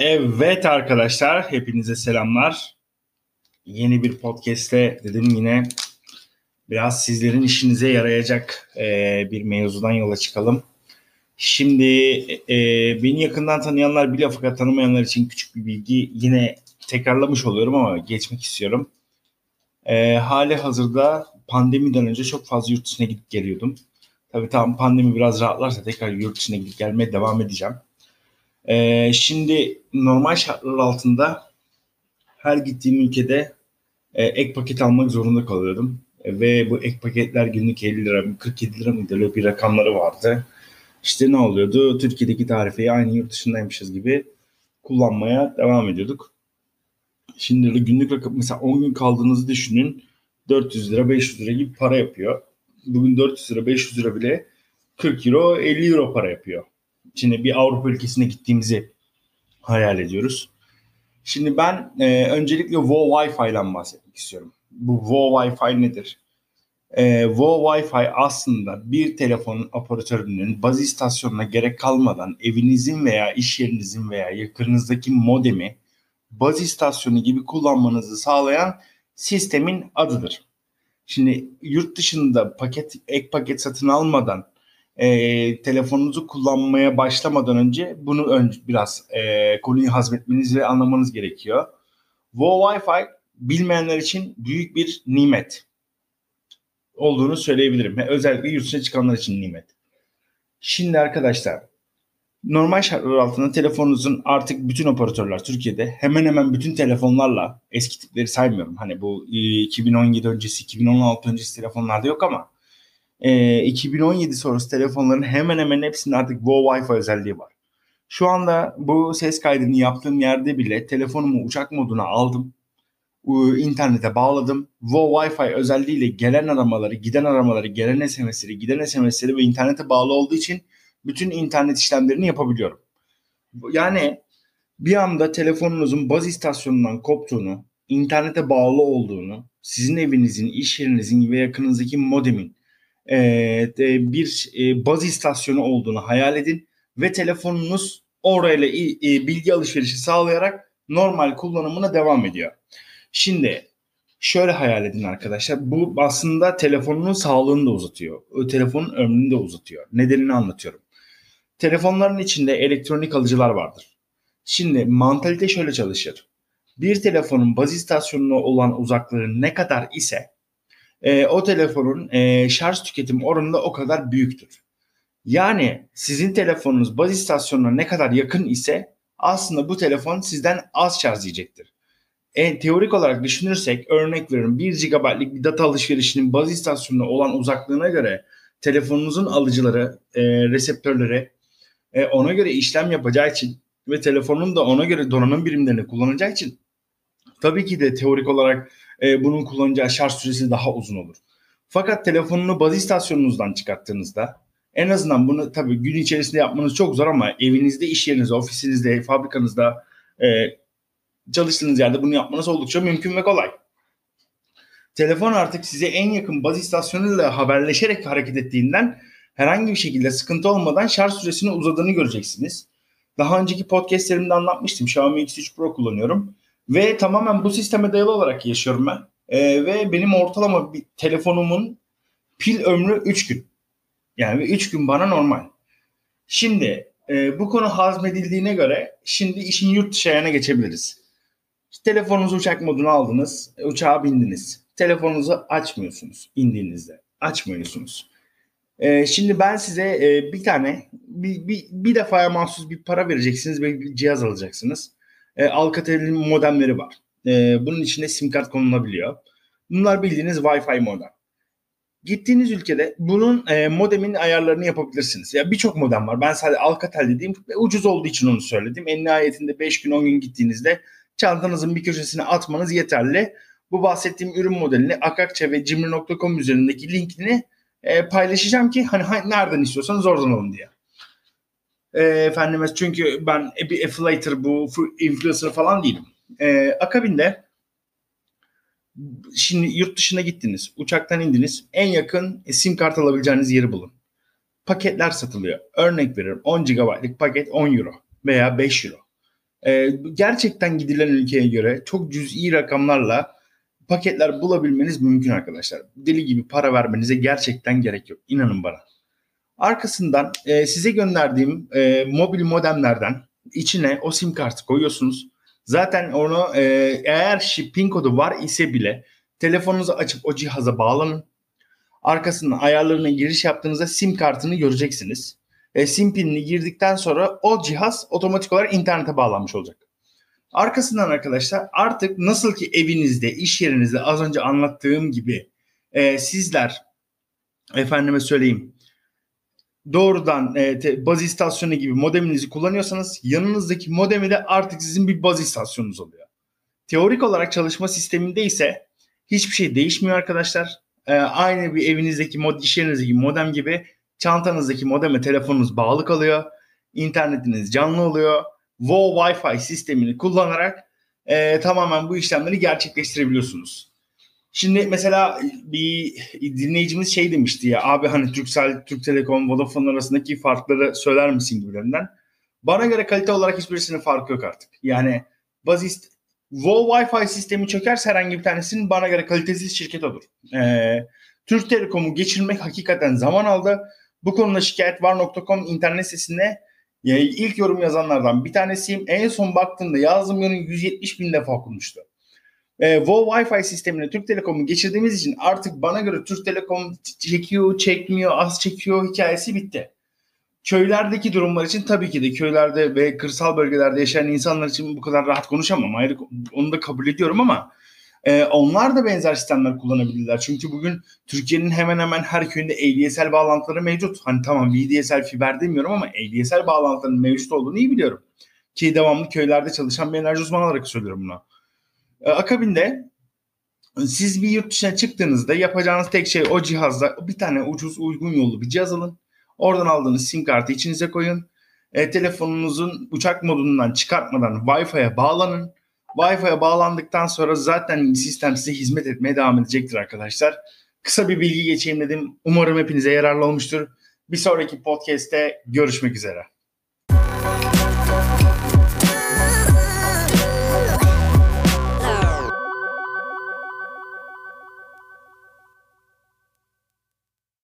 Evet arkadaşlar, hepinize selamlar. Yeni bir podcast'te dedim yine biraz sizlerin işinize yarayacak e, bir mevzudan yola çıkalım. Şimdi e, beni yakından tanıyanlar biliyor fakat tanımayanlar için küçük bir bilgi yine tekrarlamış oluyorum ama geçmek istiyorum. E, hali hazırda pandemiden önce çok fazla yurt dışına gidip geliyordum. Tabii tam pandemi biraz rahatlarsa tekrar yurt dışına gidip gelmeye devam edeceğim. Ee, şimdi normal şartlar altında her gittiğim ülkede e, ek paket almak zorunda kalıyordum. E, ve bu ek paketler günlük 50 lira, 47 lira mıydı öyle bir rakamları vardı. İşte ne oluyordu? Türkiye'deki tarifeyi aynı yurt dışındaymışız gibi kullanmaya devam ediyorduk. Şimdi günlük rakam mesela 10 gün kaldığınızı düşünün. 400 lira 500 lira gibi para yapıyor. Bugün 400 lira 500 lira bile 40 euro 50 euro para yapıyor. Şimdi bir Avrupa ülkesine gittiğimizi hayal ediyoruz. Şimdi ben e, öncelikle WoW Wi-Fi'den bahsetmek istiyorum. Bu WoW Wi-Fi nedir? E, WoW Wi-Fi aslında bir telefonun operatörünün baz istasyonuna gerek kalmadan evinizin veya iş yerinizin veya yakınınızdaki modemi baz istasyonu gibi kullanmanızı sağlayan sistemin adıdır. Şimdi yurt dışında paket ek paket satın almadan e, telefonunuzu kullanmaya başlamadan önce bunu önce biraz e, konuyu hazmetmeniz ve anlamanız gerekiyor. WoW Wi-Fi bilmeyenler için büyük bir nimet olduğunu söyleyebilirim. Özellikle yurt dışına çıkanlar için nimet. Şimdi arkadaşlar normal şartlar altında telefonunuzun artık bütün operatörler Türkiye'de hemen hemen bütün telefonlarla eski tipleri saymıyorum. Hani bu 2017 öncesi 2016 öncesi telefonlarda yok ama e, 2017 sonrası telefonların hemen hemen hepsinin artık WoW Wi-Fi özelliği var. Şu anda bu ses kaydını yaptığım yerde bile telefonumu uçak moduna aldım. internete bağladım. WoW Wi-Fi özelliğiyle gelen aramaları, giden aramaları, gelen SMS'leri, giden SMS'leri ve internete bağlı olduğu için bütün internet işlemlerini yapabiliyorum. Yani bir anda telefonunuzun baz istasyonundan koptuğunu, internete bağlı olduğunu, sizin evinizin, iş yerinizin ve yakınınızdaki modemin bir e, baz istasyonu olduğunu hayal edin ve telefonunuz orayla e, bilgi alışverişi sağlayarak normal kullanımına devam ediyor. Şimdi şöyle hayal edin arkadaşlar. Bu aslında telefonun sağlığını da uzatıyor. O telefonun ömrünü de uzatıyor. Nedenini anlatıyorum. Telefonların içinde elektronik alıcılar vardır. Şimdi mantalite şöyle çalışır. Bir telefonun baz istasyonuna olan uzaklığı ne kadar ise e, o telefonun e, şarj tüketim oranı da o kadar büyüktür. Yani sizin telefonunuz baz istasyonuna ne kadar yakın ise aslında bu telefon sizden az şarj yiyecektir. E, teorik olarak düşünürsek örnek veriyorum 1 GB'lik bir data alışverişinin baz istasyonuna olan uzaklığına göre telefonunuzun alıcıları, e, reseptörleri e, ona göre işlem yapacağı için ve telefonun da ona göre donanım birimlerini kullanacağı için tabii ki de teorik olarak e, bunun kullanacağı şarj süresi daha uzun olur. Fakat telefonunu baz istasyonunuzdan çıkarttığınızda en azından bunu tabii gün içerisinde yapmanız çok zor ama evinizde, iş yerinizde, ofisinizde, fabrikanızda e, çalıştığınız yerde bunu yapmanız oldukça mümkün ve kolay. Telefon artık size en yakın baz istasyonuyla haberleşerek hareket ettiğinden herhangi bir şekilde sıkıntı olmadan şarj süresini uzadığını göreceksiniz. Daha önceki podcastlerimde anlatmıştım. Xiaomi X3 Pro kullanıyorum. Ve tamamen bu sisteme dayalı olarak yaşıyorum ben. Ee, ve benim ortalama bir telefonumun pil ömrü 3 gün. Yani 3 gün bana normal. Şimdi e, bu konu hazmedildiğine göre şimdi işin yurt dışı ayağına geçebiliriz. Telefonunuzu uçak moduna aldınız, uçağa bindiniz. Telefonunuzu açmıyorsunuz indiğinizde. Açmıyorsunuz. Ee, şimdi ben size e, bir tane bir, bir, bir defaya mahsus bir para vereceksiniz ve bir cihaz alacaksınız e, Alcatel'in modemleri var. E, bunun içinde sim kart konulabiliyor. Bunlar bildiğiniz Wi-Fi modem. Gittiğiniz ülkede bunun e, modemin ayarlarını yapabilirsiniz. Ya birçok modem var. Ben sadece Alcatel dediğim ucuz olduğu için onu söyledim. En nihayetinde 5 gün 10 gün gittiğinizde çantanızın bir köşesine atmanız yeterli. Bu bahsettiğim ürün modelini Akakça ve Cimri.com üzerindeki linkini e, paylaşacağım ki hani nereden istiyorsanız oradan alın diye. E, efendime çünkü ben bir affiliator bu influencer falan değilim. E, akabinde şimdi yurt dışına gittiniz. Uçaktan indiniz. En yakın sim kart alabileceğiniz yeri bulun. Paketler satılıyor. Örnek veriyorum 10 GB'lık paket 10 euro veya 5 euro. e, gerçekten gidilen ülkeye göre çok cüz'i rakamlarla paketler bulabilmeniz mümkün arkadaşlar. Deli gibi para vermenize gerçekten gerek yok. İnanın bana. Arkasından e, size gönderdiğim e, mobil modemlerden içine o sim kartı koyuyorsunuz. Zaten onu e, eğer pin kodu var ise bile telefonunuzu açıp o cihaza bağlanın. Arkasından ayarlarına giriş yaptığınızda sim kartını göreceksiniz. E, sim pinini girdikten sonra o cihaz otomatik olarak internete bağlanmış olacak. Arkasından arkadaşlar artık nasıl ki evinizde, iş yerinizde az önce anlattığım gibi e, sizler efendime söyleyeyim doğrudan e, te, baz istasyonu gibi modeminizi kullanıyorsanız yanınızdaki modemi de artık sizin bir baz istasyonunuz oluyor. Teorik olarak çalışma sisteminde ise hiçbir şey değişmiyor arkadaşlar. E, aynı bir evinizdeki mod, iş yerinizdeki modem gibi çantanızdaki modeme telefonunuz bağlı kalıyor. İnternetiniz canlı oluyor. WoW Wi-Fi sistemini kullanarak e, tamamen bu işlemleri gerçekleştirebiliyorsunuz. Şimdi mesela bir dinleyicimiz şey demişti ya abi hani Turkcell, Türk Telekom, Vodafone arasındaki farkları söyler misin gibilerinden. Bana göre kalite olarak hiçbirisinin farkı yok artık. Yani bazist WoW Wi-Fi sistemi çökerse herhangi bir tanesinin bana göre kalitesiz şirket olur. Ee, Türk Telekom'u geçirmek hakikaten zaman aldı. Bu konuda şikayet var.com internet sitesinde ilk yorum yazanlardan bir tanesiyim. En son baktığımda yazdığım yorum 170 bin defa okunmuştu e, WoW Wi-Fi sistemine Türk Telekom'u geçirdiğimiz için artık bana göre Türk Telekom çekiyor, çekmiyor, az çekiyor hikayesi bitti. Köylerdeki durumlar için tabii ki de köylerde ve kırsal bölgelerde yaşayan insanlar için bu kadar rahat konuşamam. Ayrı onu da kabul ediyorum ama e, onlar da benzer sistemler kullanabilirler. Çünkü bugün Türkiye'nin hemen hemen her köyünde ADSL bağlantıları mevcut. Hani tamam VDSL fiber demiyorum ama ADSL bağlantılarının mevcut olduğunu iyi biliyorum. Ki devamlı köylerde çalışan bir enerji uzmanı olarak söylüyorum bunu. E, akabinde siz bir yurt dışına çıktığınızda yapacağınız tek şey o cihazda bir tane ucuz uygun yollu bir cihaz alın. Oradan aldığınız sim kartı içinize koyun. E, telefonunuzun uçak modundan çıkartmadan Wi-Fi'ye bağlanın. Wi-Fi'ye bağlandıktan sonra zaten sistem size hizmet etmeye devam edecektir arkadaşlar. Kısa bir bilgi geçeyim dedim. Umarım hepinize yararlı olmuştur. Bir sonraki podcast'te görüşmek üzere.